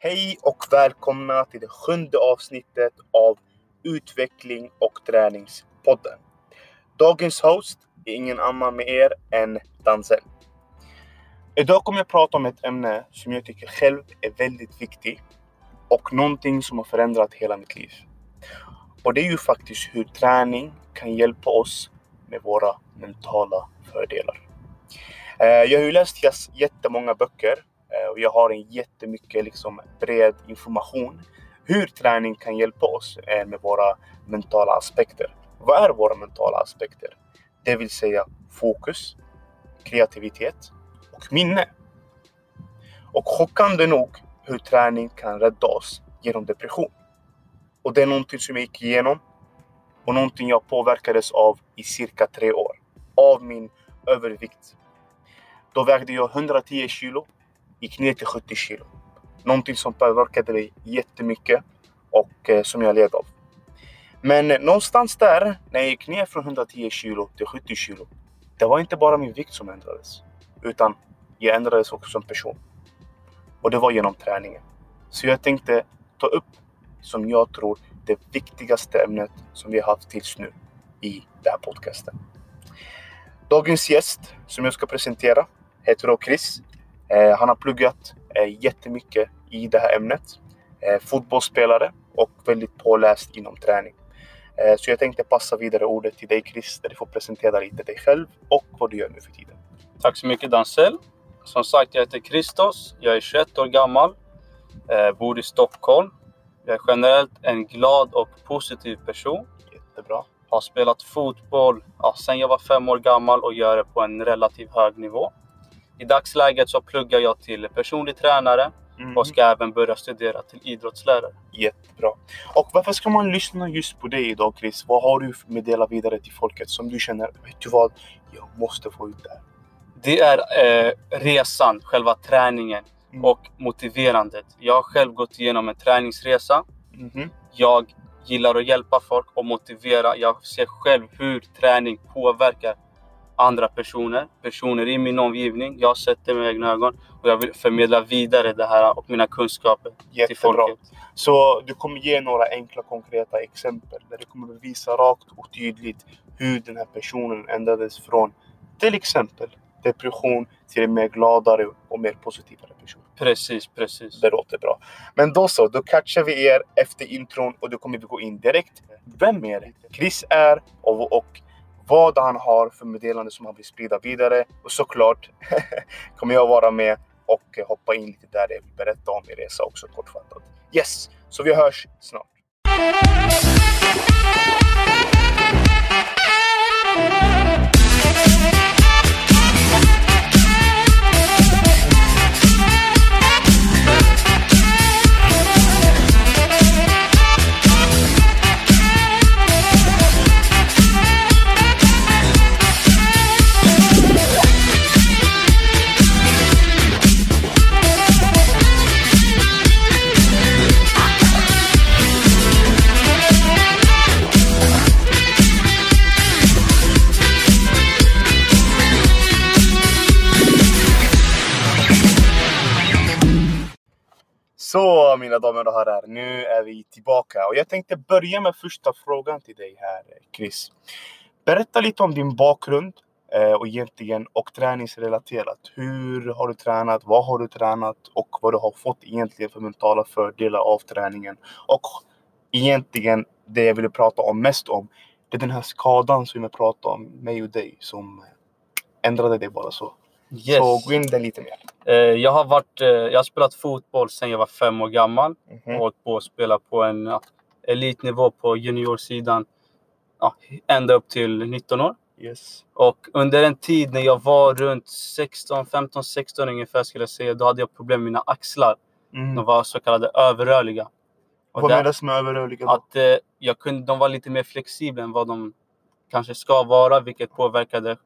Hej och välkomna till det sjunde avsnittet av Utveckling och träningspodden. Dagens host är ingen annan med er än Danzel. Idag kommer jag prata om ett ämne som jag tycker själv är väldigt viktigt och någonting som har förändrat hela mitt liv. Och det är ju faktiskt hur träning kan hjälpa oss med våra mentala fördelar. Eh, jag har ju läst jättemånga böcker Eh, och jag har en jättemycket liksom bred information hur träning kan hjälpa oss med våra mentala aspekter. Vad är våra mentala aspekter? Det vill säga fokus, kreativitet och minne. Och chockande nog hur träning kan rädda oss genom depression. Och det är någonting som jag gick igenom och någonting jag påverkades av i cirka tre år. Av min övervikt. Då vägde jag 110 kilo, gick ner till 70 kilo. Någonting som påverkade mig jättemycket och eh, som jag led av. Men eh, någonstans där, när jag gick ner från 110 kilo till 70 kilo. Det var inte bara min vikt som ändrades. Utan jag ändrades också som person. Och det var genom träningen. Så jag tänkte ta upp, som jag tror, det viktigaste ämnet som vi har haft tills nu i den här podcasten. Dagens gäst som jag ska presentera heter då Chris. Eh, han har pluggat eh, jättemycket i det här ämnet. Eh, fotbollsspelare och väldigt påläst inom träning. Så jag tänkte passa vidare ordet till dig Chris, där du får presentera lite dig själv och vad du gör nu för tiden. Tack så mycket Dansell. Som sagt, jag heter Christos. Jag är 21 år gammal. Bor i Stockholm. Jag är generellt en glad och positiv person. Jättebra. Har spelat fotboll ja, sedan jag var fem år gammal och gör det på en relativt hög nivå. I dagsläget så pluggar jag till personlig tränare mm. och ska även börja studera till idrottslärare. Jättebra. Och varför ska man lyssna just på dig idag Chris? Vad har du för meddela vidare till folket som du känner, vet du vad? Jag måste få ut det här. Det är eh, resan, själva träningen mm. och motiverandet. Jag har själv gått igenom en träningsresa. Mm. Jag gillar att hjälpa folk och motivera. Jag ser själv hur träning påverkar andra personer, personer i min omgivning. Jag har sett det med egna ögon och jag vill förmedla vidare det här och mina kunskaper Jättebra. till folket. Så du kommer ge några enkla konkreta exempel där du kommer visa rakt och tydligt hur den här personen ändrades från till exempel depression till en mer gladare och mer positivare person. Precis, precis. Det låter bra. Men då så, då catchar vi er efter intron och då kommer vi gå in direkt. Vem är Chris är och, och vad han har för meddelande som han vill sprida vidare. Och såklart kommer jag vara med och hoppa in lite där jag vill berätta om min resa också kortfattat. Yes, så vi hörs snart. Så mina damer och herrar, nu är vi tillbaka och jag tänkte börja med första frågan till dig här Chris. Berätta lite om din bakgrund eh, och egentligen och träningsrelaterat. Hur har du tränat? Vad har du tränat? Och vad du har fått egentligen för mentala fördelar av träningen. Och egentligen det jag ville prata om mest om, det är den här skadan som jag pratade om, mig och dig, som ändrade det bara så. Yes. Så gå in där lite mer. Eh, jag har, varit, eh, jag har spelat fotboll sedan jag var fem år gammal. Mm -hmm. Och hållit på att spela på en ja, elitnivå på juniorsidan. Ja, ända upp till 19 år. Yes. Och under en tid när jag var runt 16, 15, 16 ungefär skulle jag säga. Då hade jag problem med mina axlar. Mm. De var så kallade överrörliga. Och vad menas med överrörliga? Då? Att eh, jag kunde, de var lite mer flexibla än vad de kanske ska vara. Vilket påverkade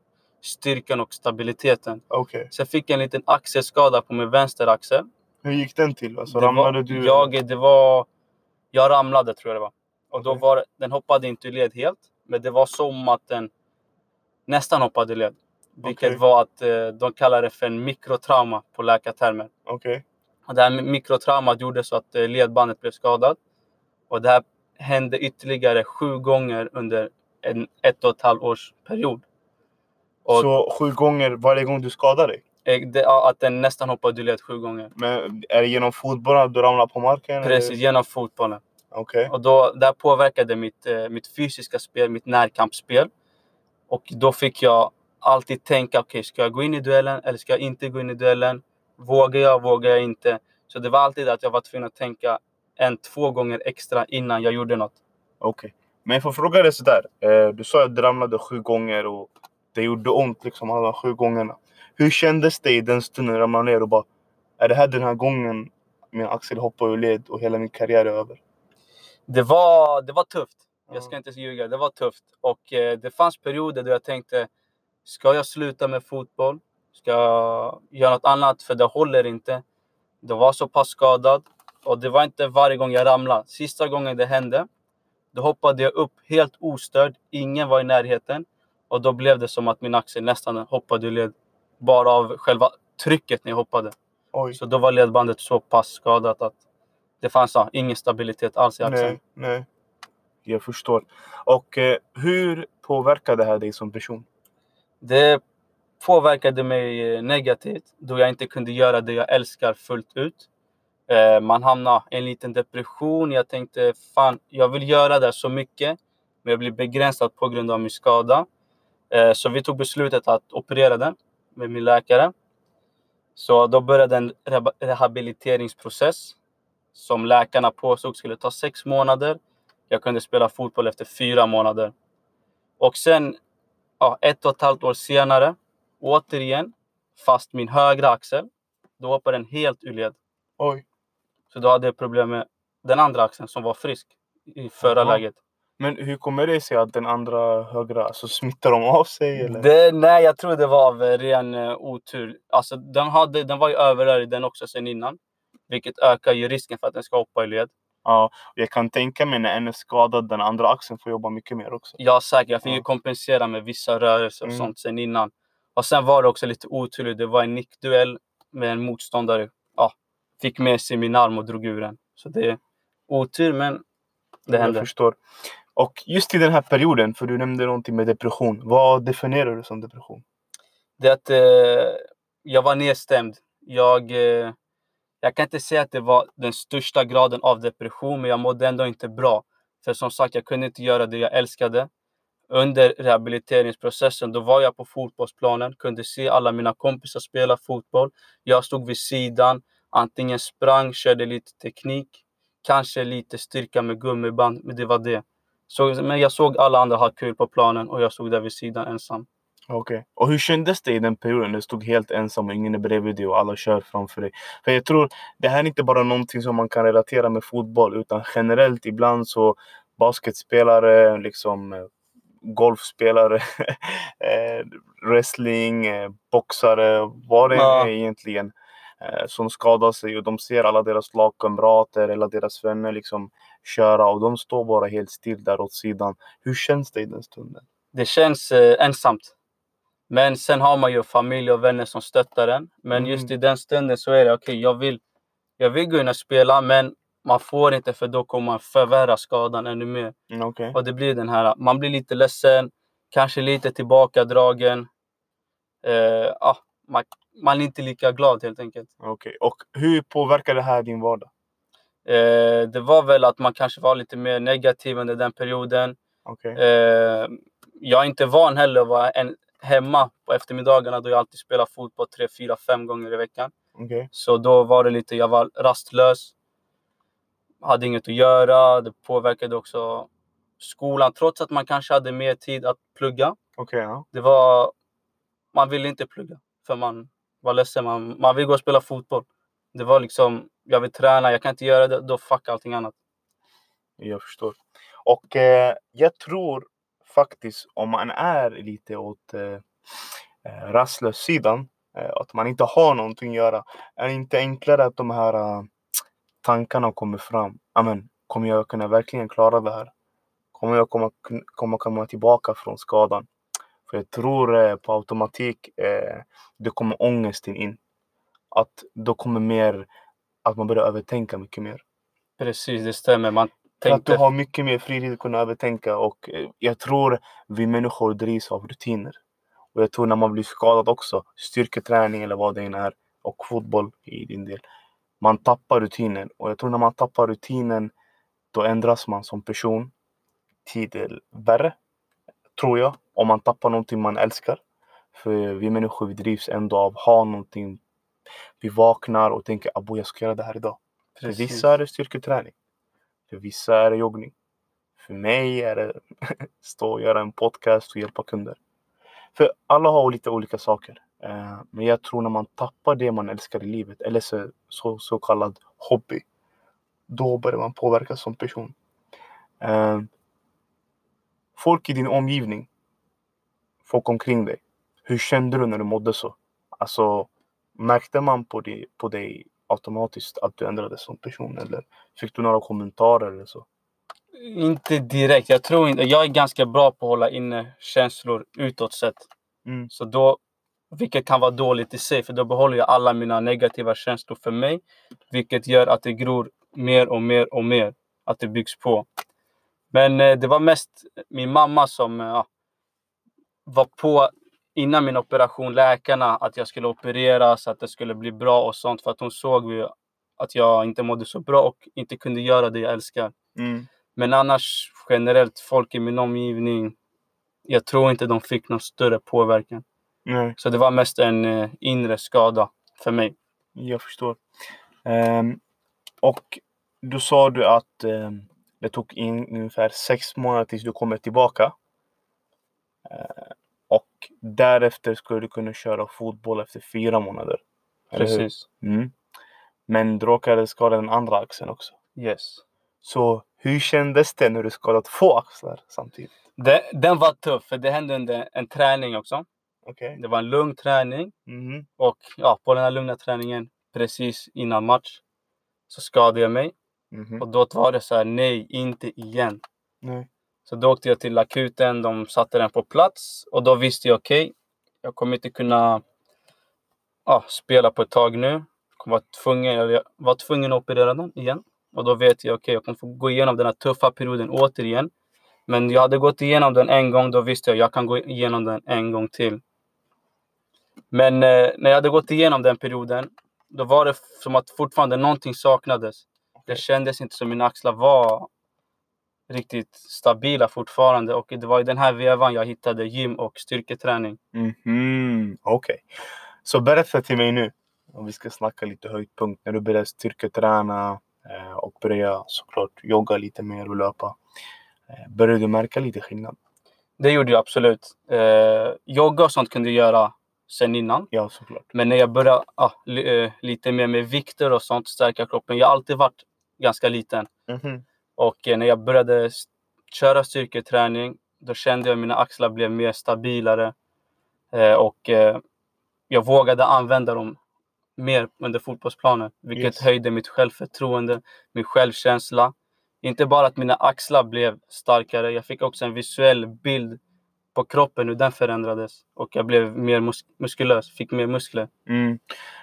styrkan och stabiliteten. Okay. Så jag fick en liten axelskada på min vänster axel. Hur gick den till? Alltså, ramlade var, du? Jag, det var, jag ramlade tror jag det var. Och okay. då var den hoppade inte i led helt. Men det var som att den nästan hoppade i led. Vilket okay. var att eh, de kallar det för en mikrotrauma på läkartermer. Okay. det här mikrotraumat gjorde så att eh, ledbandet blev skadat. Och det här hände ytterligare sju gånger under en ett och ett halvt års period. Och så sju gånger varje gång du skadar dig? Eh, det, att den nästan hoppade ur led sju gånger. Men är det genom fotbollen du ramlar på marken? Precis, eller? genom fotbollen. Okay. Och då, det här påverkade mitt, eh, mitt fysiska spel, mitt närkampsspel. Och då fick jag alltid tänka, okej, okay, ska jag gå in i duellen eller ska jag inte gå in i duellen? Vågar jag, vågar jag inte? Så det var alltid att jag var tvungen att tänka en, två gånger extra innan jag gjorde något. Okej. Okay. Men jag får fråga dig sådär. Eh, du sa att du ramlade sju gånger och det gjorde ont liksom alla sju gångerna. Hur kändes det i den stunden ramlade ner och bara Är det här den här gången min axel hoppar ur led och hela min karriär är över? Det var, det var tufft. Jag ska inte ljuga. Det var tufft. Och eh, det fanns perioder då jag tänkte Ska jag sluta med fotboll? Ska jag göra något annat? För det håller inte. Det var så pass skadad. Och det var inte varje gång jag ramlade. Sista gången det hände, då hoppade jag upp helt ostörd. Ingen var i närheten. Och då blev det som att min axel nästan hoppade ur led. Bara av själva trycket när jag hoppade. Oj. Så då var ledbandet så pass skadat att det fanns ja, ingen stabilitet alls i axeln. Nej, nej. Jag förstår. Och eh, hur påverkar det här dig som person? Det påverkade mig eh, negativt då jag inte kunde göra det jag älskar fullt ut. Eh, man hamnade i en liten depression. Jag tänkte fan, jag vill göra det så mycket, men jag blir begränsad på grund av min skada. Eh, så vi tog beslutet att operera den med min läkare. Så då började en rehabiliteringsprocess som läkarna påstod skulle ta sex månader. Jag kunde spela fotboll efter fyra månader. Och sen, ja, ett och ett halvt år senare, återigen, fast min högra axel, då hoppade den helt ur led. Oj. Så då hade jag problem med den andra axeln som var frisk i förra Aha. läget. Men hur kommer det sig att den andra högra, alltså smittar de av sig? Eller? Det, nej, jag tror det var av ren uh, otur. Alltså, den, hade, den var ju överrörlig den också sen innan. Vilket ökar ju risken för att den ska hoppa i led. Ja, jag kan tänka mig när en är skadad, den andra axeln får jobba mycket mer också. Ja, säkert. Jag fick ja. ju kompensera med vissa rörelser och mm. sånt sen innan. Och sen var det också lite oturligt. Det var en nickduell med en motståndare. Ja, fick med sig min arm och drog ur den. Så det är otur, men det hände. Jag förstår. Och just i den här perioden, för du nämnde någonting med depression. Vad definierar du som depression? Det är att eh, jag var nedstämd. Jag, eh, jag kan inte säga att det var den största graden av depression, men jag mådde ändå inte bra. För som sagt, jag kunde inte göra det jag älskade. Under rehabiliteringsprocessen, då var jag på fotbollsplanen, kunde se alla mina kompisar spela fotboll. Jag stod vid sidan, antingen sprang, körde lite teknik, kanske lite styrka med gummiband, men det var det. Så, men jag såg alla andra ha kul på planen och jag stod där vid sidan ensam. Okej. Okay. Och hur kändes det i den perioden? Du stod helt ensam och ingen är bredvid dig och alla kör framför dig. För jag tror det här är inte bara någonting som man kan relatera med fotboll utan generellt ibland så basketspelare, liksom eh, golfspelare, eh, wrestling, eh, boxare, vad det ja. är egentligen som skadar sig och de ser alla deras lagkamrater eller deras vänner liksom köra och de står bara helt still där åt sidan. Hur känns det i den stunden? Det känns eh, ensamt. Men sen har man ju familj och vänner som stöttar en. Men mm. just i den stunden så är det okej, okay, jag, vill, jag vill gå in och spela men man får inte för då kommer man förvärra skadan ännu mer. Mm, okay. Och det blir den här, man blir lite ledsen, kanske lite tillbakadragen. Eh, ah, man, man är inte lika glad helt enkelt. Okej, okay. och hur påverkar det här din vardag? Eh, det var väl att man kanske var lite mer negativ under den perioden. Okay. Eh, jag är inte van heller att vara en, hemma på eftermiddagarna då jag alltid spelar fotboll tre, fyra, fem gånger i veckan. Okay. Så då var det lite, jag var rastlös. Hade inget att göra. Det påverkade också skolan trots att man kanske hade mer tid att plugga. Okay, ja. Det var, man ville inte plugga för man var ledsen. Man, man vill gå och spela fotboll. Det var liksom, jag vill träna, jag kan inte göra det, då fuck allting annat. Jag förstår. Och eh, jag tror faktiskt om man är lite åt eh, eh rastlös-sidan, eh, att man inte har någonting att göra, är det inte enklare att de här uh, tankarna kommer fram? Amen, kommer jag kunna verkligen klara det här? Kommer jag komma, komma, komma tillbaka från skadan? För jag tror eh, på automatik, eh, det kommer ångesten in att då kommer mer att man börjar övertänka mycket mer. Precis, det stämmer. Man För att du tänkte... har mycket mer frihet att kunna övertänka och eh, jag tror vi människor drivs av rutiner. Och jag tror när man blir skadad också, styrketräning eller vad det än är och fotboll i din del. Man tappar rutinen och jag tror när man tappar rutinen då ändras man som person till värre. Tror jag. Om man tappar någonting man älskar. För vi människor vi drivs ändå av att ha någonting. Vi vaknar och tänker abo jag ska göra det här idag. För Precis. vissa är det styrketräning. För vissa är det joggning. För mig är det stå och göra en podcast och hjälpa kunder. För alla har lite olika saker. Eh, Men jag tror när man tappar det man älskar i livet, eller så, så, så kallad hobby, då börjar man påverkas som person. Eh, Folk i din omgivning, folk omkring dig, hur kände du när du mådde så? Alltså, märkte man på, det, på dig automatiskt att du ändrades som person eller fick du några kommentarer eller så? Inte direkt. Jag tror inte... Jag är ganska bra på att hålla inne känslor utåt sett. Mm. Så då, vilket kan vara dåligt i sig, för då behåller jag alla mina negativa känslor för mig. Vilket gör att det gror mer och mer och mer. Att det byggs på. Men eh, det var mest min mamma som eh, var på innan min operation, läkarna, att jag skulle opereras, att det skulle bli bra och sånt. För att hon såg ju att jag inte mådde så bra och inte kunde göra det jag älskar. Mm. Men annars generellt, folk i min omgivning, jag tror inte de fick någon större påverkan. Nej, Så det var mest en eh, inre skada för mig. jag förstår. Ehm, och då sa du att ehm, det tog in ungefär sex månader tills du kommer tillbaka. Eh, och därefter skulle du kunna köra fotboll efter fyra månader. Precis. Mm. Men du råkade skada den andra axeln också. Yes. Så hur kändes det när du skadat två axlar samtidigt? Det, den var tuff, för det hände under en träning också. Okej. Det var en lugn träning Mhm. och ja, på den här lugna träningen precis innan match så skadade jag mig. Mhm. Och då var det så här, nej, inte igen. Nej. Så då åkte jag till akuten, de satte den på plats och då visste jag okej, jag kommer inte kunna ja, spela på ett tag nu. Jag kommer vara tvungen, jag var tvungen att operera den igen. Och då vet jag okej, jag kommer få gå igenom den här tuffa perioden återigen. Men jag hade gått igenom den en gång, då visste jag jag kan gå igenom den en gång till. Men eh, när jag hade gått igenom den perioden, då var det som att fortfarande någonting saknades. Det kändes inte som mina axlar var riktigt stabila fortfarande. Och det var i den här vevan jag hittade gym och styrketräning. Mhm. Okej. Så berätta till mig nu, om vi ska snacka lite höjdpunkt, när du började styrketräna eh, och började såklart jogga lite mer och löpa. Eh, började du märka lite skillnad? Det gjorde jag absolut. Eh, jogga och sånt kunde jag göra sen innan. Ja, såklart. Men när jag började ah, li, eh, lite mer med vikter och sånt, stärka kroppen. Jag har alltid varit ganska liten. Mhm. Och eh, när jag började köra styrketräning, då kände jag att mina axlar blev mer stabilare. Eh, och eh, jag vågade använda dem mer under fotbollsplanen. Vilket Yes. höjde mitt självförtroende, min självkänsla. Inte bara att mina axlar blev starkare, jag fick också en visuell bild på kroppen, hur den förändrades. Och jag blev mer mus- muskulös, fick mer muskler. Mm.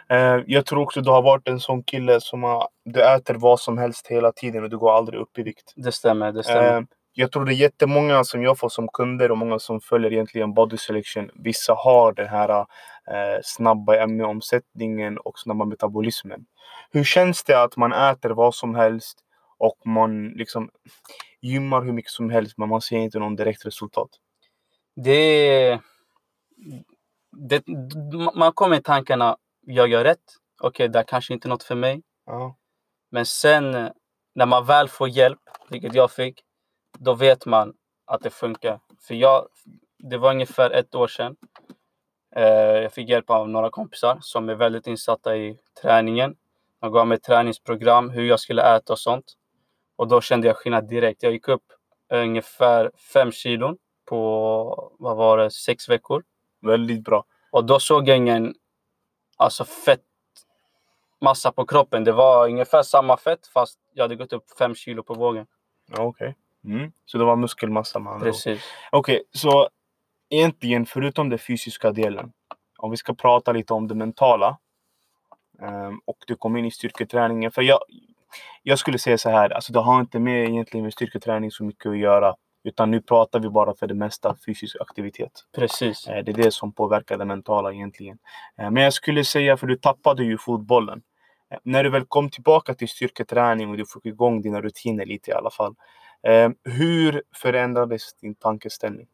Eh, jag tror också du har varit en sån kille som har, du äter vad som helst hela tiden och du går aldrig upp i vikt. Det stämmer, det stämmer. Eh, jag tror det är jättemånga som jag får som kunder och många som följer egentligen body selection. Vissa har den här eh, snabba ämneomsättningen och snabba metabolismen. Hur känns det att man äter vad som helst och man liksom gymmar hur mycket som helst men man ser inte någon direkt resultat? Det, det, man kommer i tankarna, jag gör rätt. Okej, det här kanske inte är något för mig. Ja. Men sen när man väl får hjälp, vilket jag fick, då vet man att det funkar. För jag, det var ungefär ett år sedan. Eh, jag fick hjälp av några kompisar som är väldigt insatta i träningen. De gav mig träningsprogram, hur jag skulle äta och sånt. Och då kände jag skillnad direkt. Jag gick upp ungefär fem kilon på, vad var det, sex veckor. Väldigt bra. Och då såg jag ingen alltså fett massa på kroppen. Det var ungefär samma fett fast jag hade gått upp fem kilo på vågen. Okej. Mm. Så det var muskelmassa med andra. Precis. Okej, så egentligen förutom den fysiska delen, om vi ska prata lite om det mentala. Um, och du kom in i styrketräningen. För jag, jag skulle säga så här, alltså det har inte med egentligen med styrketräning så mycket att göra. Utan nu pratar vi bara för det mesta fysisk aktivitet. Precis. Eh, det är det som påverkar det mentala egentligen. Eh, men jag skulle säga, för du tappade ju fotbollen. Eh, när du väl kom tillbaka till styrketräning och du fick igång dina rutiner lite i alla fall. Hur förändrades din tankeställning?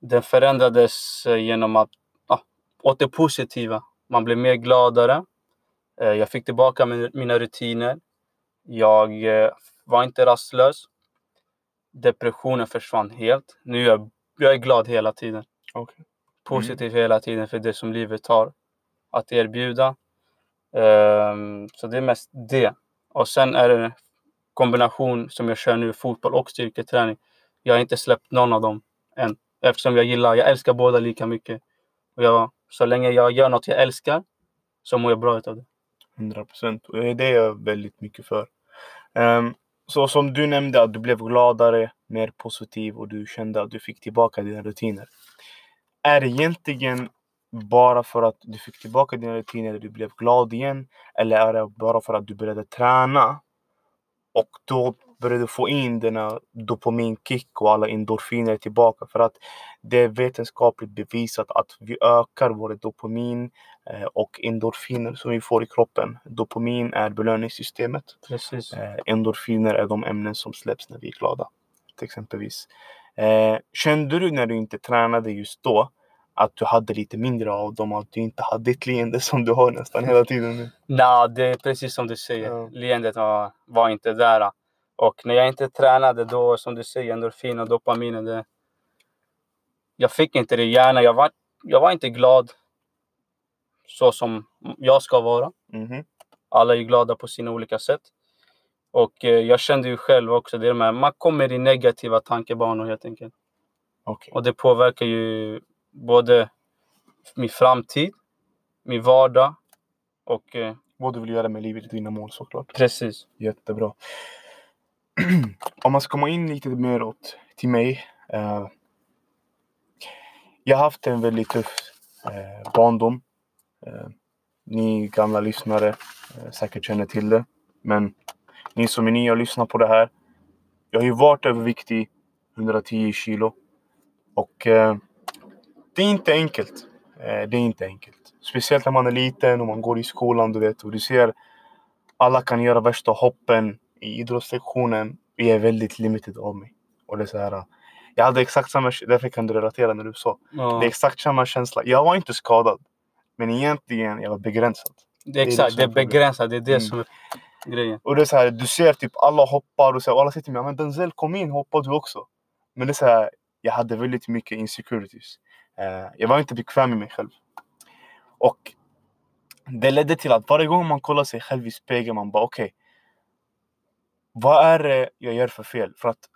Den förändrades genom att, ja, åt det positiva. Man blev mer gladare. Jag fick tillbaka mina rutiner. Jag var inte rastlös depressionen försvann helt. Nu är jag, jag är glad hela tiden. Okay. Positiv mm. hela tiden för det som livet har att erbjuda. Um, så det är mest det. Och sen är det kombination som jag kör nu, fotboll och styrketräning. Jag har inte släppt någon av dem än. Eftersom jag gillar, jag älskar båda lika mycket. Och jag, så länge jag gör något jag älskar så mår jag bra utav det. 100 procent. Det är jag väldigt mycket för. Um, så som du nämnde att du blev gladare, mer positiv och du kände att du fick tillbaka dina rutiner. Är det egentligen bara för att du fick tillbaka dina rutiner och du blev glad igen? Eller är det bara för att du började träna och då började få in denna dopaminkick och alla endorfiner tillbaka. För att det är vetenskapligt bevisat att vi ökar våra dopamin och endorfiner som vi får i kroppen. Dopamin är belöningssystemet. Precis. Eh, endorfiner är de ämnen som släpps när vi är glada. Till exempelvis. Eh, kände du när du inte tränade just då att du hade lite mindre av dem, att du inte hade ett leende som du har nästan hela tiden nu? Nej, det är precis som du säger. Ja. Leendet var, var inte där. Och när jag inte tränade då, som du säger, endorfin och dopamin. Det, jag fick inte det gärna. Jag var, jag var inte glad så som jag ska vara. Mm. Alla är glada på sina olika sätt. Och eh, jag kände ju själv också det med man kommer i negativa tankebanor helt enkelt. Okay. Och det påverkar ju både min framtid, min vardag och... Eh, Vad du vill göra med livet, dina mål såklart. Precis. Jättebra. om man ska komma in lite mer åt till mig. Uh, jag har haft en väldigt tuff uh, barndom. Uh, ni gamla lyssnare uh, säkert känner till det. Men ni som är nya och lyssnar på det här. Jag har ju varit överviktig, 110 kilo. Och det är inte enkelt. det är inte enkelt. Speciellt när man är liten och man går i skolan, du vet. Och du ser alla kan göra värsta hoppen i idrottslektionen jag är väldigt limited av mig. Och det är så här, jag hade exakt samma, därför kan du relatera när du sa. Ja. Det är exakt samma känsla. Jag var inte skadad. Men egentligen jag var begränsad. Det är exakt, det är, det är begränsat. Det är det mm. som är grejen. Och det är så här, du ser typ alla hoppar och, så och alla säger till mig men Denzel kom in, hoppa du också. Men det är så här, jag hade väldigt mycket insecurities. Uh, jag var inte bekväm med mig själv. Och det ledde till att varje gång man kollar sig själv i spegeln, man bara okej. Okay, vad är det jag gör för fel? För att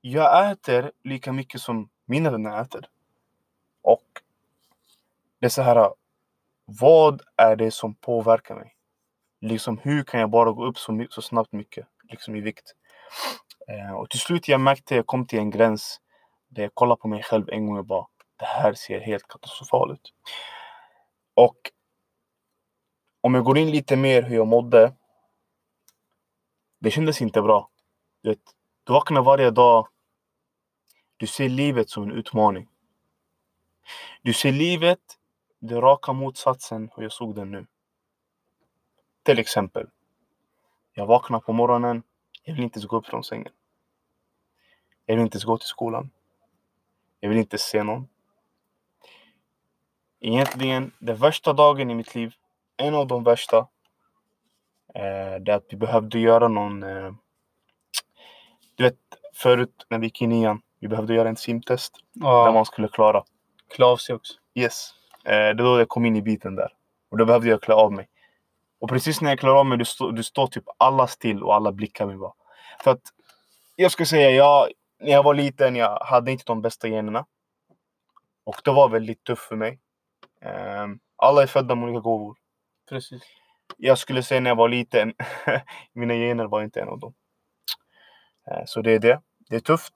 jag äter lika mycket som mina vänner äter. Och det är så här, vad är det som påverkar mig? Liksom hur kan jag bara gå upp så, så snabbt mycket liksom i vikt? Eh, och till slut jag märkte, jag kom till en gräns där jag kollade på mig själv en gång och bara, det här ser helt katastrofalt ut. Och om jag går in lite mer hur jag mådde det kändes inte bra. Du, vet, du vaknar varje dag. Du ser livet som en utmaning. Du ser livet, det raka motsatsen hur jag såg den nu. Till exempel. Jag vaknar på morgonen. Jag vill inte ens gå upp från sängen. Jag vill inte ens gå till skolan. Jag vill inte se någon. Egentligen, den värsta dagen i mitt liv, en av de värsta, Eh, det att vi behövde göra någon... Eh, du vet, förut när vi gick i nian, vi behövde göra en simtest. Ja. Där man skulle klara. Klä av sig också. Yes. Eh, det är då jag kom in i biten där. Och då behövde jag klä av mig. Och precis när jag klär av mig, du, stå, du står typ alla still och alla blickar mig bara. För att jag ska säga, jag, när jag var liten, jag hade inte de bästa generna. Och det var väldigt tufft för mig. Um, alla är födda med olika gåvor. Precis jag skulle säga när jag var liten, mina gener var inte en av dem. Eh, så det är det. Det är tufft.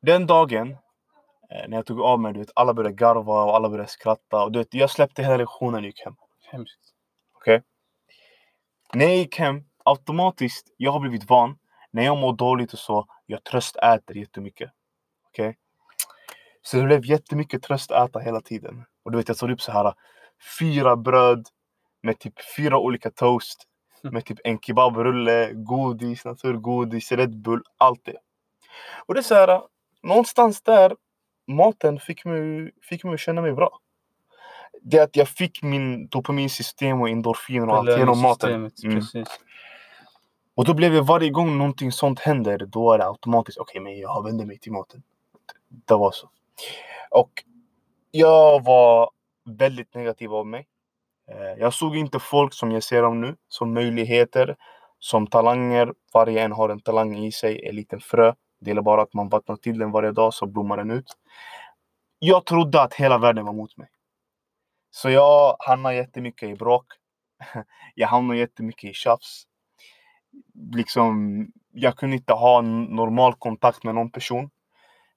Den dagen Eh, när jag tog av mig, du vet, alla började garva och alla började skratta. Och du vet, jag släppte hela lektionen och gick hem. Hemskt. Okej? Okay? När jag gick hem, automatiskt, jag har blivit van. När jag mår dåligt och så, jag tröstäter jättemycket. Okej? Okay? Så det blev jättemycket tröstäta hela tiden. Och du vet, jag tog upp så här fyra bröd med typ fyra olika toast. Med typ en kebabrulle, godis, naturgodis, Red Bull, allt det. Och det är så här, någonstans där, maten fick mig, fick mig känna mig bra. Det att jag fick min dopaminsystem och endorfiner och allt genom maten. Mm. Och då blev det varje gång någonting sånt händer, då är det automatiskt okej, okay, men jag vänder mig till maten. Det var så. Och jag var väldigt negativ av mig. Eh, jag såg inte folk som jag ser dem nu som möjligheter, som talanger. Varje en har en talang i sig, en liten frö. Det är bara att man vattnar till den varje dag så blommar den ut. Jag trodde att hela världen var mot mig. Så jag hamnade jättemycket i bråk. Jag hamnade jättemycket i tjafs. Liksom, jag kunde inte ha normal kontakt med någon person.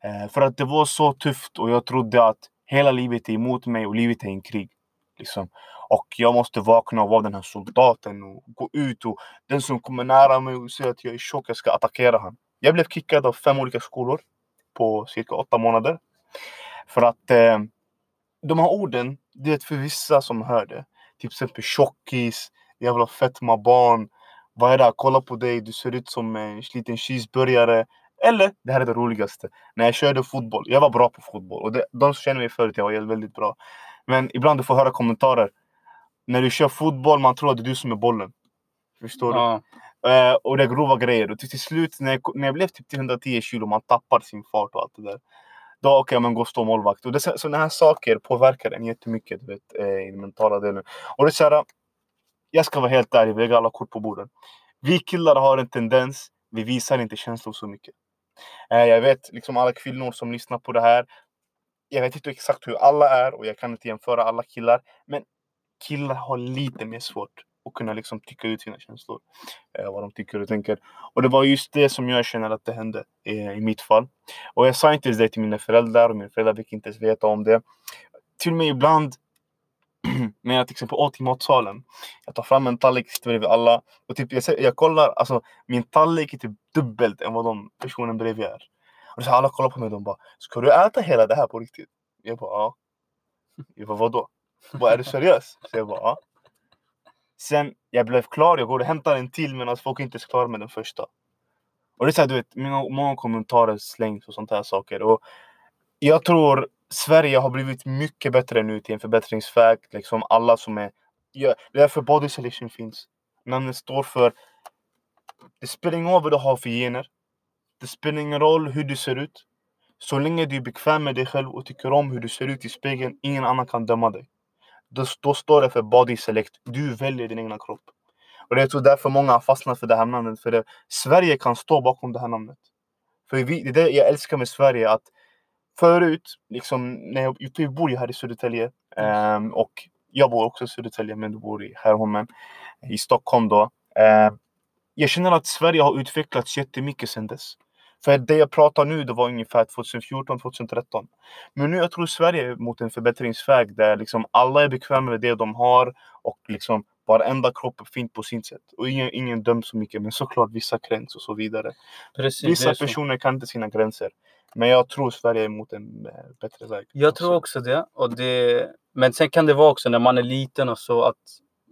Eh, för att det var så tufft och jag trodde att hela livet är emot mig och livet är en krig. Liksom. Och jag måste vakna och vara den här soldaten och gå ut och den som kommer nära mig och säger att jag är tjock, jag ska attackera honom. Jag blev kickad av fem olika skolor på cirka åtta månader. För att eh, de här orden, det är för vissa som hör det. Typ till exempel tjockis, jävla fetma barn. Vad är det? här? Kolla på dig, du ser ut som en liten cheeseburgare. Eller, det här är det roligaste. När jag körde fotboll, jag var bra på fotboll. Och det, de som känner mig förut, jag var väldigt bra. Men ibland du får höra kommentarer. När du kör fotboll, man tror att det är du som är bollen. Förstår ja. du? Uh, och det är grova grejer. Och till, slut, när jag, när jag blev typ till 110 kilo, man tappar sin fart och allt det där. Då okej, okay, men gå och stå målvakt. Och det, sådana här saker påverkar en jättemycket du vet, eh, i den mentala delen. Och det är så här, jag ska vara helt ärlig, vi lägger alla kort på bordet. Vi killar har en tendens, vi visar inte känslor så mycket. Uh, jag vet liksom alla kvinnor som lyssnar på det här. Jag vet inte exakt hur alla är och jag kan inte jämföra alla killar. Men killar har lite mer svårt och kunna liksom tycka ut sina känslor. Eh, vad de tycker och tänker. Och det var just det som jag känner att det hände eh, i mitt fall. Och jag sa inte ens det till mina föräldrar och mina föräldrar fick inte ens veta om det. Till och med ibland när jag till exempel åt i matsalen. Jag tar fram en tallrik, sitter bredvid alla. Och typ, jag, jag kollar, alltså min tallrik är typ dubbelt än vad de personen bredvid är. Och så alla kollar på mig och de bara Ska du äta hela det här på riktigt? Jag bara ja. Jag bara vadå? Bara, är du seriös? Så jag bara ja. Sen jag blev klar, jag går och hämtar en till medan folk inte är klara med den första. Och det är så här, du vet, många, många kommentarer slängs och sånt här saker. Och jag tror Sverige har blivit mycket bättre nu till en förbättringsväg. Liksom alla som är... Ja, det är därför body selection finns. Namnet står för... Det spelar ingen roll vad du har för gener. Det spelar ingen roll hur du ser ut. Så länge du är bekväm med dig själv och tycker om hur du ser ut i spegeln, ingen annan kan döma dig. Då, då står det för body select. Du väljer din egna kropp. Och det är därför många har fastnat för det här namnet. För det, Sverige kan stå bakom det här namnet. För vi, det är det jag älskar med Sverige. att Förut, liksom, när jag, jag bor ju här i Södertälje. Um, och jag bor också i Södertälje, men du bor i Härholmen. I Stockholm då. Um, jag känner att Sverige har utvecklats jättemycket sedan dess. För det jag pratar nu, det var ungefär 2014, 2013. Men nu jag tror Sverige är mot en förbättringsväg där liksom alla är bekväma med det de har och liksom varenda kropp är fint på sin sätt. Och ingen, ingen döms så mycket, men såklart vissa kränks och så vidare. Precis, vissa personer kan inte sina gränser. Men jag tror Sverige är mot en eh, bättre väg. Jag tror också det. Och det. Men sen kan det vara också när man är liten och så att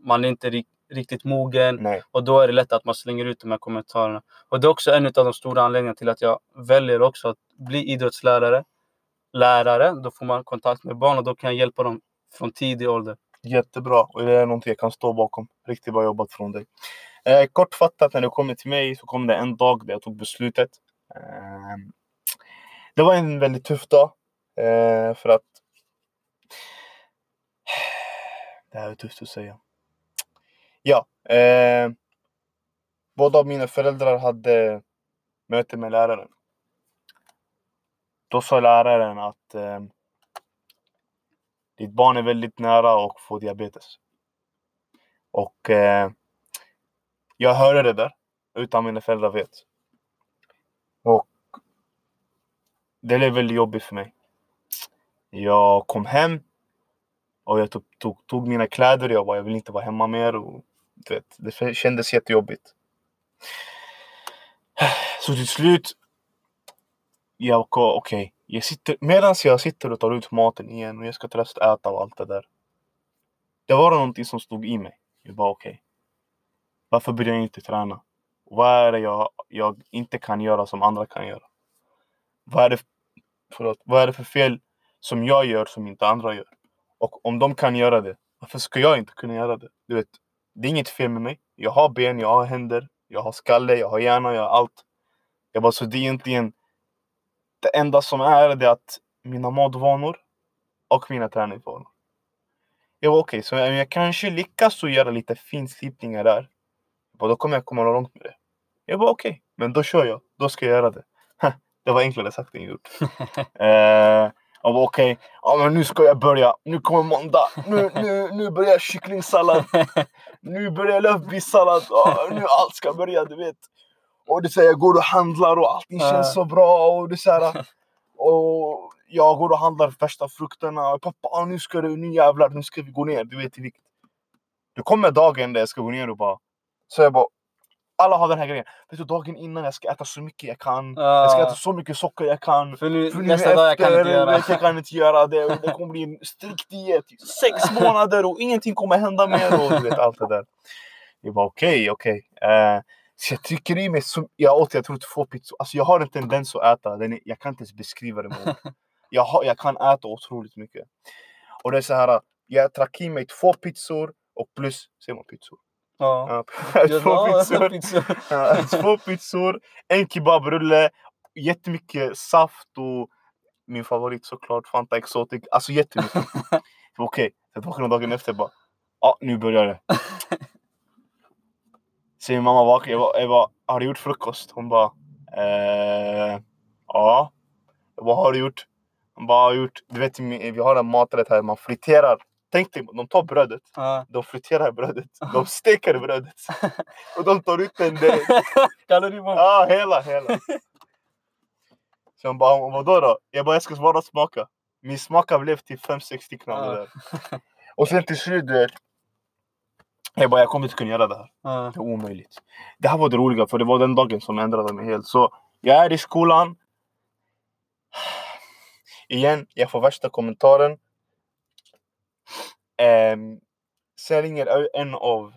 man inte är riktigt mogen. Nej. Och då är det lätt att man slänger ut de här kommentarerna. Och det är också en av de stora anledningarna till att jag väljer också att bli idrottslärare. Lärare, då får man kontakt med barn och då kan jag hjälpa dem från tidig ålder. Jättebra och det är någonting jag kan stå bakom. Riktigt bra jobbat från dig. Eh, kortfattat när det kommer till mig så kom det en dag där jag tog beslutet. Eh, det var en väldigt tuff dag. Eh, för att... Det här är tufft att säga. Ja. Eh, båda av mina föräldrar hade möte med läraren. Då sa läraren att eh, ditt barn är väldigt nära att få diabetes. Och eh, jag hörde det där utan mina föräldrar vet. Och det blev väldigt jobbigt för mig. Jag kom hem och jag tog, tog, tog mina kläder och jag bara, jag vill inte vara hemma mer. Och, du vet, det kändes jättejobbigt. Så till slut, jag okej, okay, medan jag sitter och tar ut maten igen och jag ska tröst äta och allt det där. Det var någonting som stod i mig. Jag bara okej. Okay, varför börjar jag inte träna? Vad är det jag, jag inte kan göra som andra kan göra? Vad är, det, förlåt, vad är det för fel som jag gör som inte andra gör? Och om de kan göra det, varför ska jag inte kunna göra det? Du vet, det är inget fel med mig. Jag har ben, jag har händer, jag har skalle, jag har hjärna, jag har allt. Jag bara, så det är egentligen det enda som är det att mina matvanor och mina träningsvanor. Jag var okej, okay, så jag kanske lyckas att göra lite finslipningar där. Och då kommer jag komma långt med det. Jag var okej, okay, men då kör jag. Då ska jag göra det. det var enklare sagt än gjort. eh, jag var okej, okay, ja, men nu ska jag börja. Nu kommer måndag. Nu, nu, nu börjar kycklingsallad. Nu börjar lövbissallad. Ja, nu allt ska börja, du vet. Och det säger jag går och handlar och allting känns så bra. Och det så här, och jag går och handlar värsta frukterna. Och pappa, nu ska det, nu jävlar, nu ska vi gå ner. Du vet i vikt. Det kommer dagen där jag ska gå ner och bara... Så jag bara, alla har den här grejen. Vet du, dagen innan jag ska äta så mycket jag kan. Uh. Jag ska äta så mycket socker jag kan. För nu, För nu nästa dag jag kan inte göra. Jag kan inte göra det. Det kommer bli en strikt diet. Sex månader och ingenting kommer hända mer. Och du vet allt det där. Jag bara okej, okay, okej. Okay. Uh, så jag trycker i mig, så, jag åt jag tror två pizzor. Alltså jag har en tendens att äta, den är, jag kan inte ens beskriva det. Med. Jag, har, jag kan äta otroligt mycket. Och det är så här, jag drack i mig två pizzor och plus, ser man pizzor? Ja. två, pizzor. två pizzor, en kebabrulle, jättemycket saft och min favorit såklart, Fanta Exotic. Alltså jättemycket. Okej, okay. jag vaknade dagen efter bara, ja ah, nu börjar det. Så min mamma vaknade, jag bara, jag bara, har du gjort frukost? Hon bara, eh, ja. Jag bara, har du gjort? Hon bara, har gjort, du vet vi har en maträtt här, man friterar Tänk dig, de tar brödet, uh. de friterar brödet, de steker brödet och de tar ut en del. Kaloribomb? Ja, hela, hela. Så hon bara, vadå då? Jag bara, jag ska bara smaka. Min smaka blev till 5-6 stycken av det där. Och sen till slut, du vet. Jag bara, jag kommer inte kunna göra det här. Det är omöjligt. Det här var det roliga, för det var den dagen som ändrade mig helt. Så jag är i skolan. Igen, jag får värsta kommentaren. Um, sen ringer en av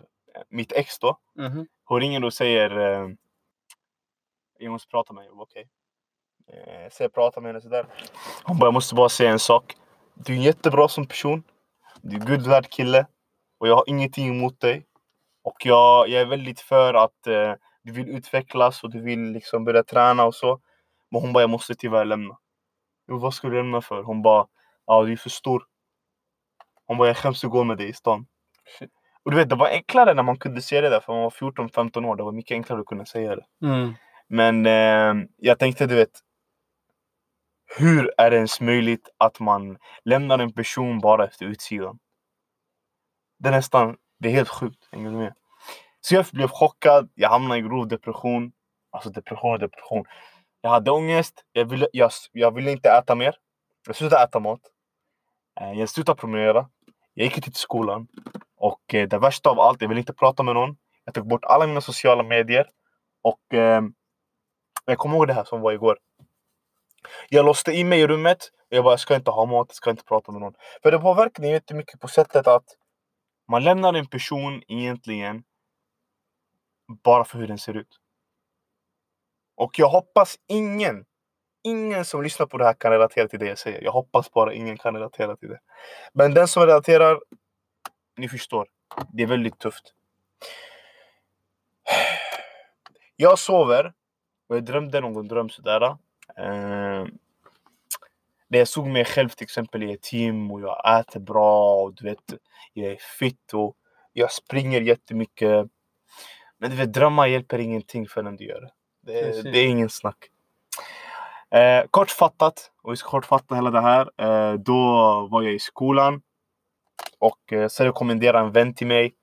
mitt ex då. Mm -hmm. Hon ringer och säger uh, jag måste prata med henne. Okej. Okay. Uh, så jag pratar med henne sådär. Hon bara, jag måste bara säga en sak. Du är jättebra som person. Du är gud värd kille. Och jag har ingenting emot dig. Och jag, jag är väldigt för att uh, du vill utvecklas och du vill liksom börja träna och så. Men hon bara, jag måste tyvärr lämna. Jo, vad ska du lämna för? Hon bara, ja du är för stor. Hon bara, jag skäms att gå med dig i stan. Shit. Och du vet, det var enklare när man kunde se det där, för man var 14-15 år. Det var mycket enklare att kunna säga det. Mm. Men eh, jag tänkte, du vet, hur är det ens möjligt att man lämnar en person bara efter utsidan? Det är nästan, det är helt sjukt. Hänger du med? Så jag blev chockad, jag hamnade i grov depression. Alltså depression och depression. Jag hade ångest, jag ville, jag, jag ville inte äta mer. Jag slutade äta mat. Eh, jag slutade promenera. Jag gick inte till skolan. Och eh, det värsta av allt, jag ville inte prata med någon. Jag tog bort alla mina sociala medier. Och eh, jag kommer ihåg det här som var igår. Jag låste in mig i rummet. Och jag bara, jag ska inte ha mat, jag ska inte prata med någon. För det påverkar jättemycket på sättet att man lämnar en person egentligen bara för hur den ser ut. Och jag hoppas ingen ingen som lyssnar på det här kan relatera till det jag säger. Jag hoppas bara ingen kan relatera till det. Men den som relaterar, ni förstår. Det är väldigt tufft. Jag sover och jag drömde någon dröm sådär. Eh, där jag såg mig själv till exempel i ett gym och jag äter bra och du vet, jag är fit och jag springer jättemycket. Men du vet, drömmar hjälper ingenting förrän du gör det. Det, det är ingen snack. Eh, kortfattat, och vi ska kortfatta hela det här. Eh, då var jag i skolan och eh, så rekommenderade en vän till mig.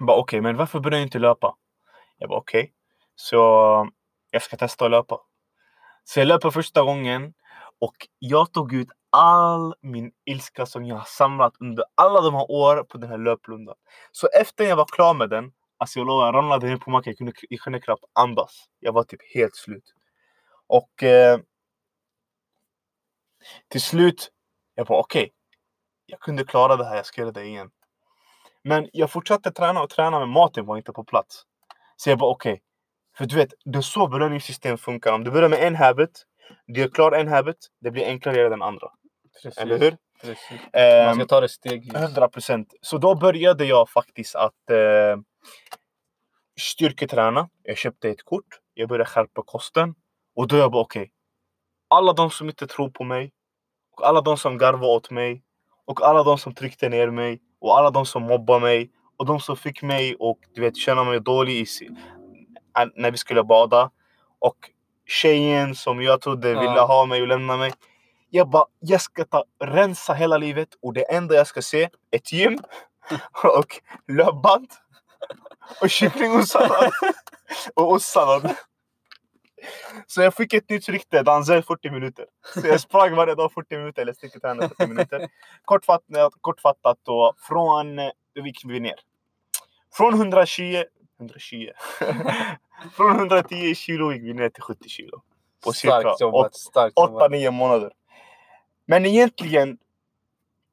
Okej, okay, men varför börjar jag inte löpa? Jag bara okej, okay. så jag ska testa att löpa. Så jag löper första gången och jag tog ut all min ilska som jag har samlat under alla de här åren på den här löplundan Så efter jag var klar med den, alltså jag lovar, jag ramlade ner på marken, jag kunde, jag kunde knappt andas. Jag var typ helt slut. Och eh, till slut, jag bara okej, okay, jag kunde klara det här, jag ska göra det igen. Men jag fortsatte träna och träna men maten var inte på plats. Så jag bara okej. Okay. För du vet, det är så belöningssystem funkar. Om du börjar med en habit, du gör klar en habit, det blir enklare att göra den andra. Precis. Eller hur? Precis. Man ska ehm, ta det stegvis. 100 procent. Så då började jag faktiskt att eh, styrketräna. Jag köpte ett kort. Jag började skärpa kosten. Och då jag bara okej. Okay, alla de som inte tror på mig. Och alla de som garvade åt mig. Och alla de som tryckte ner mig. Och alla de som mobbade mig. Och de som fick mig och du vet känna mig dålig i, när vi skulle bada. Och tjejen som jag trodde ja. ville ha mig och lämna mig. Jag bara, jag ska ta, rensa hela livet och det enda jag ska se, ett gym och löpband och kycklingost och ostsallad. Så jag fick ett nytt rykte, Danzel 40 minuter. Så jag sprang varje dag 40 minuter, eller styrketränade 40 minuter. Kortfattat, kortfattat då, från, då gick vi ner. Från 120, 120. från 110 kilo gick vi ner till 70 kilo. På cirka 8-9 månader. Men egentligen,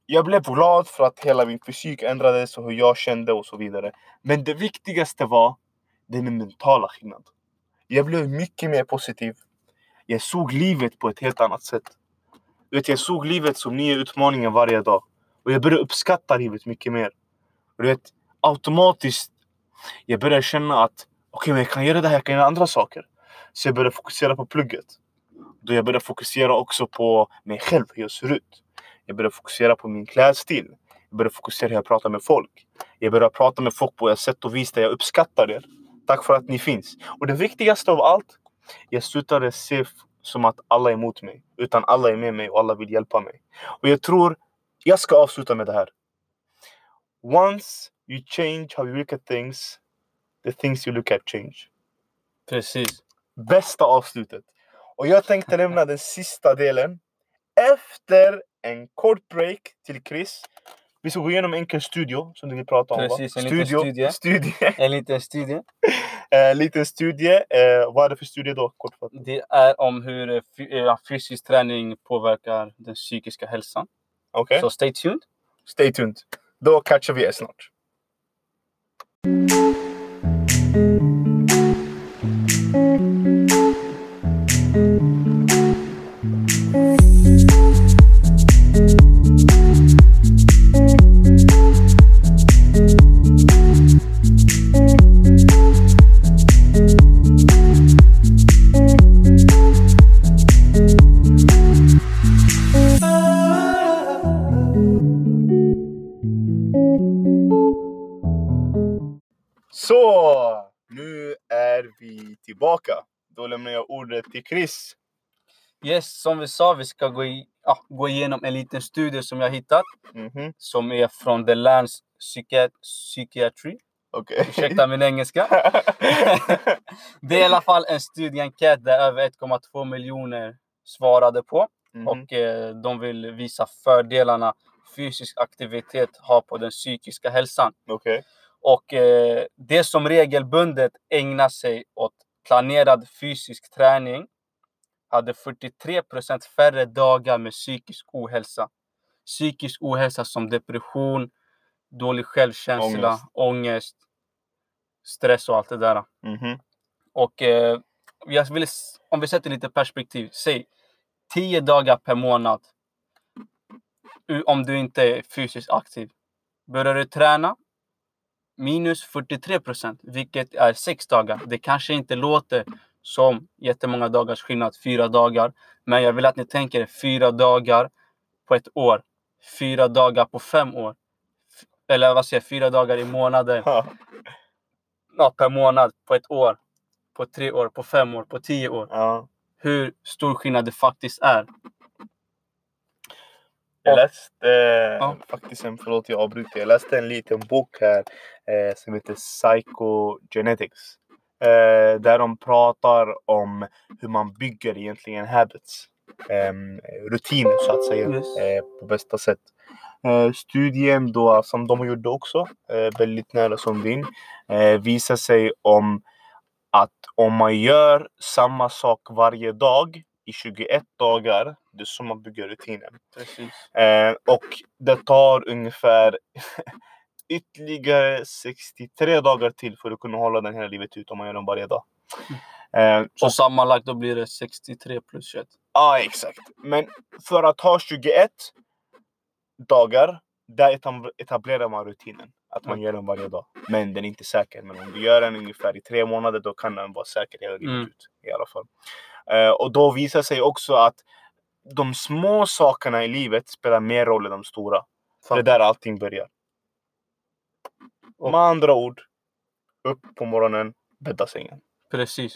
jag blev glad för att hela min fysik ändrades och hur jag kände och så vidare. Men det viktigaste var den mentala skillnaden. Jag blev mycket mer positiv. Jag såg livet på ett helt annat sätt. vet, jag såg livet som nya utmaningar varje dag. Och jag började uppskatta livet mycket mer. du vet, automatiskt jag började känna att okej, okay, men jag kan göra det här, jag kan göra andra saker. Så jag började fokusera på plugget. Då jag började fokusera också på mig själv, hur jag ser ut. Jag började fokusera på min klädstil. Jag började fokusera hur jag pratar med folk. Jag började prata med folk på ett sätt och vis där jag uppskattar det Tack för att ni finns. Och det viktigaste av allt, jag slutade se som att alla är emot mig. Utan alla är med mig och alla vill hjälpa mig. Och jag tror, jag ska avsluta med det här. Once you change how you look at things, the things you look at change. Precis. Bästa avslutet. Och jag tänkte lämna den sista delen efter en kort break till Chris. Vi ska gå igenom enkel studio som du vill prata om. Precis, va? en studio, liten studie. studie. En liten studie. En liten studie. Eh, vad är det för studie då? Kortfattat. Det är om hur eh, fysisk träning påverkar den psykiska hälsan. Okej. Okay. Så stay tuned. Stay tuned. Då catchar vi er snart. Tillbaka. Då lämnar jag ordet till Chris. Yes, som vi sa, vi ska gå, i, ah, gå igenom en liten studie som jag hittat. Mm -hmm. Som är från The Lance Psychiat Psychiatry. Okay. Ursäkta min engelska. det är i alla fall en studieenkät där över 1,2 miljoner svarade på. Mm -hmm. Och eh, de vill visa fördelarna fysisk aktivitet har på den psykiska hälsan. Okay. Och eh, det som regelbundet ägnar sig åt planerad fysisk träning hade 43% färre dagar med psykisk ohälsa. Psykisk ohälsa som depression, dålig självkänsla, ångest, ångest stress och allt det där. Mm -hmm. Och eh, jag vill, om vi sätter lite perspektiv, säg 10 dagar per månad om du inte är fysiskt aktiv. Börjar du träna minus 43 procent, vilket är sex dagar. Det kanske inte låter som jättemånga dagars skillnad, fyra dagar. Men jag vill att ni tänker fyra dagar på ett år. Fyra dagar på fem år. Eller vad säger jag, fyra dagar i månaden. Ja. per månad på ett år. På tre år, på fem år, på tio år. Ja. Hur stor skillnad det faktiskt är. Jag läste ja. faktiskt, en, förlåt jag avbryter, jag läste en liten bok här eh, som heter Psychogenetics. Eh, där de pratar om hur man bygger egentligen habits. ehm, rutin så att säga Yes. eh, på bästa sätt. Eh, studien då som de gjorde också, eh, väldigt nära som din, eh, visar sig om att om man gör samma sak varje dag i 21 dagar, det är så man bygger rutinen. Precis. Eh, och det tar ungefär ytterligare 63 dagar till för att kunna hålla den hela livet ut om man gör den varje dag. Eh, Så och, sammanlagt då blir det 63 plus 21. ja, exakt. Men för att ha 21 dagar, där etab- etablerar man rutinen. Att man Mm. gör den varje dag. Men den är inte säker. Men om du gör den ungefär i tre månader, då kan den vara säker hela livet Mm. ut. I alla fall. Eh, och då visar sig också att de små sakerna i livet spelar mer roll än de stora. Det är där allting börjar. Och- Med andra ord, upp på morgonen, bädda sängen. Precis.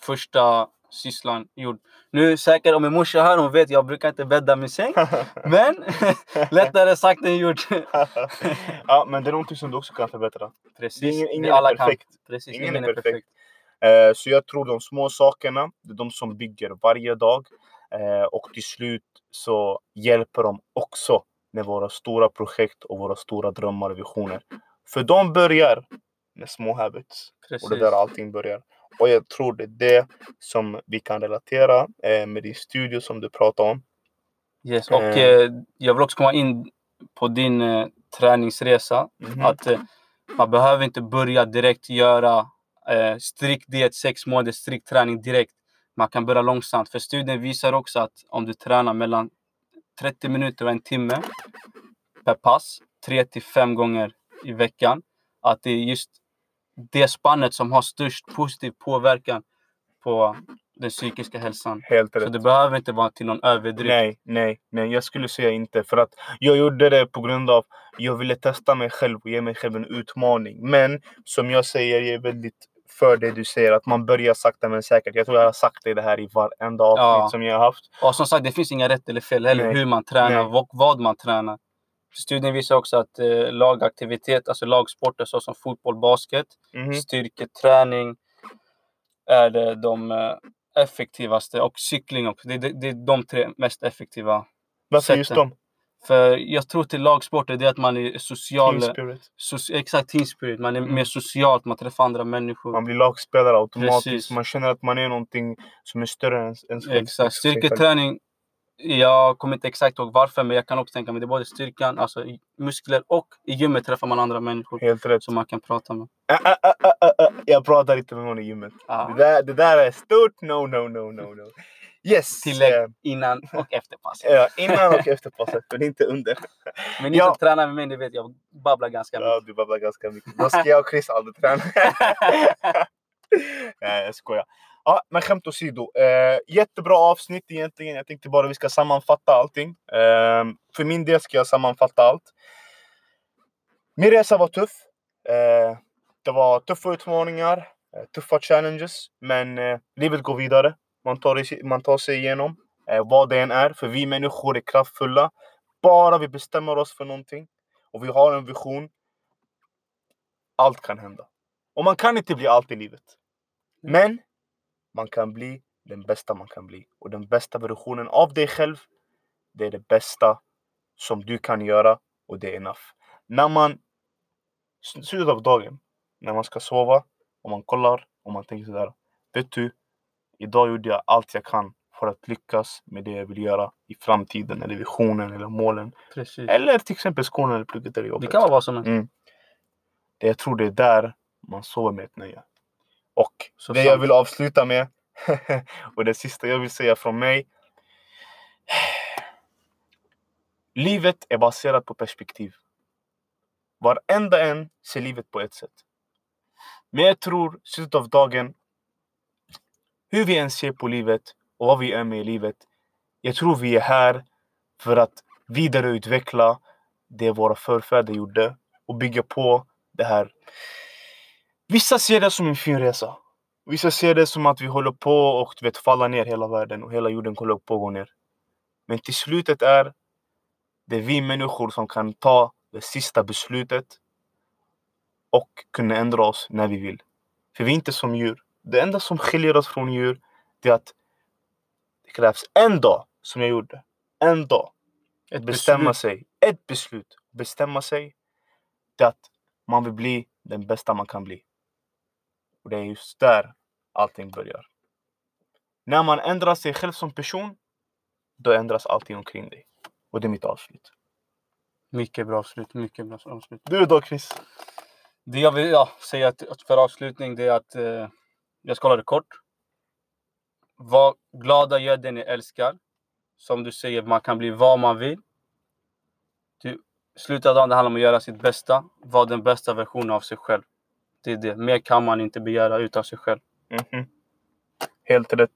Första sysslan gjord. Nu säkert om min morsa här, hon vet jag brukar inte bädda min säng. Men lättare sagt än gjort. ja, men det är någonting som du också kan förbättra. Precis. Det ingen- ingen är alla perfekt. Precis. Ingen Ingen, är perfekt. perfekt. Eh, så jag tror de små sakerna, det är de som bygger varje dag. Eh, och till slut så hjälper de också med våra stora projekt och våra stora drömmar och visioner. För de börjar med små habits. Precis. Och det är där allting börjar. Och jag tror det är det som vi kan relatera eh, med din studio som du pratar om. Yes. Och Eh. jag vill också komma in på din eh, träningsresa. Mhm. Att eh, man behöver inte börja direkt göra eh, strikt diet, sex månader strikt träning direkt. Man kan börja långsamt. För studien visar också att om du tränar mellan 30 minuter och en timme per pass, 3 till 5 gånger i veckan, att det är just det spannet som har störst positiv påverkan på den psykiska hälsan. Helt Så rätt. det behöver inte vara till någon överdrift. Nej, nej, nej. Jag skulle säga inte. För att jag gjorde det på grund av jag ville testa mig själv och ge mig själv en utmaning. Men som jag säger, jag är väldigt för det du säger. Att man börjar sakta men säkert. Jag tror jag har sagt det här i varenda avsnitt Ja. som jag har haft. Och som sagt, det finns inga rätt eller fel heller Nej. hur man tränar och vad man tränar. Studien visar också att eh, lagaktivitet, alltså lagsporter såsom fotboll, basket, Mhm. styrketräning är det de eh, effektivaste och cykling också. Det, det, det är de tre mest effektiva. Varför just sätten. För jag tror till lagsporter det är att man är social. So, exakt, team spirit. Man är Mm. mer socialt, man träffar andra människor. Man blir lagspelare automatiskt. Precis. Man känner att man är någonting som är större än än sig Exakt. själv. Styrketräning, jag kommer inte exakt ihåg varför, men jag kan också tänka mig det är både styrkan, alltså muskler och i gymmet träffar man andra människor Helt rätt. som man kan prata med. Ah, ah, ah. Jag pratar inte med någon i gymmet. Det, där, det där är stort no, no, no, no, no. Yes! Tillägg eh, innan och efter passet. Ja, innan och efter passet, men inte under. Men ni Ja. som tränar med mig, ni vet jag babblar ganska Ja, mycket. du babblar ganska mycket. Då ska jag och Chris aldrig träna. Nej, jag skojar. Ja, men skämt åsido. Eh, jättebra avsnitt egentligen. Jag tänkte bara vi ska sammanfatta allting. Eh, för min del ska jag sammanfatta allt. Min resa var tuff. Eh, det var tuffa utmaningar, eh, tuffa challenges. Men eh, livet går vidare. Man tar, man tar sig igenom eh, vad det än är. För vi människor är kraftfulla. Bara vi bestämmer oss för någonting och vi har en vision. Allt kan hända. Och man kan inte bli allt i livet. Men man kan bli den bästa man kan bli. Och den bästa versionen av dig själv, det är det bästa som du kan göra och det är enough. När man, slutet av dagen, när man ska sova och man kollar och man tänker sådär. Vet du, idag gjorde jag allt jag kan för att lyckas med det jag vill göra i framtiden eller visionen eller målen. Precis. Eller till exempel skolan eller plugget eller Det jobbet. kan vara vad som helst. Mm. Det jag tror det är där man sover med ett nöje. Och Så det sant. jag vill avsluta med och det sista jag vill säga från mig. Livet är baserat på perspektiv. Varenda en ser livet på ett sätt. Men jag tror, slutet av dagen, hur vi än ser på livet och vad vi är med i livet. Jag tror vi är här för att vidareutveckla det våra förfäder gjorde och bygga på det här. Vissa ser det som en fin resa. Vissa ser det som att vi håller på och du vet, falla ner hela världen och hela jorden håller på att gå ner. Men till slutet är det vi människor som kan ta det sista beslutet och kunna ändra oss när vi vill. För vi är inte som djur. Det enda som skiljer oss från djur det är att det krävs en dag som jag gjorde. En dag. Ett bestämma beslut. sig. Ett beslut. Bestämma sig. Det är att man vill bli den bästa man kan bli. Och det är just där allting börjar. När man ändrar sig själv som person, då ändras allting omkring dig. Och det är mitt avslut. Mycket bra avslut. Mycket bra avslut. Du då Chris? Det jag vill ja, säga till- för avslutning det är att eh, jag ska hålla det kort. Var glada, gör det ni älskar. Som du säger, man kan bli vad man vill. Du, slutet av dagen det handlar om att göra sitt bästa. Vara den bästa versionen av sig själv. Det är det. Mer kan man inte begära utav sig själv. Mhm. Helt rätt.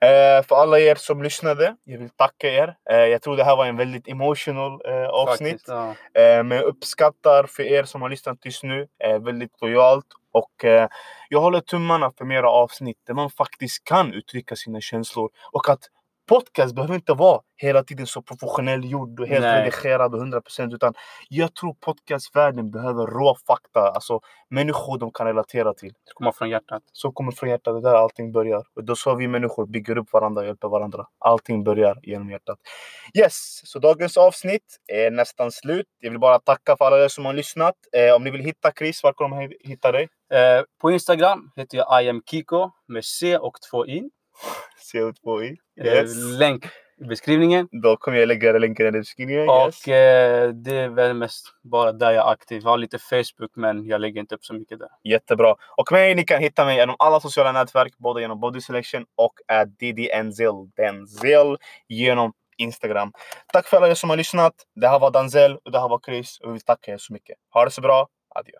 Eh, för alla er som lyssnade, jag vill tacka er. Eh, jag tror det här var en väldigt emotional eh, avsnitt. Faktiskt, ja. Eh, men jag uppskattar för er som har lyssnat tills nu. Eh, väldigt lojalt. Och eh, jag håller tummarna för mera avsnitt där man faktiskt kan uttrycka sina känslor. Och att podcast behöver inte vara hela tiden så professionell gjord och helt Nej. redigerad och 100% utan jag tror podcastvärlden behöver rå fakta. Alltså människor de kan relatera till. Det kommer från hjärtat. Så kommer från hjärtat, det är där allting börjar. Och då så vi människor bygger upp varandra hjälper varandra. Allting börjar genom hjärtat. Yes, så dagens avsnitt är nästan slut. Jag vill bara tacka för alla er som har lyssnat. Eh, om ni vill hitta Chris, var kommer de hitta dig? Eh, på Instagram heter jag I am Kiko med C och två i. CO2i. Eh, Yes. länk i beskrivningen. Då kommer jag lägga länken i beskrivningen. Yes. Och eh, det är väl mest bara där jag är aktiv. Jag har lite Facebook men jag lägger inte upp så mycket där. Jättebra. Och mig, ni kan hitta mig genom alla sociala nätverk, både genom Body Selection och at Denzel. Denzel genom Instagram. Tack för alla er som har lyssnat. Det här var Danzel och det här var Chris och vi vill tacka er så mycket. Ha det så bra. Adjö.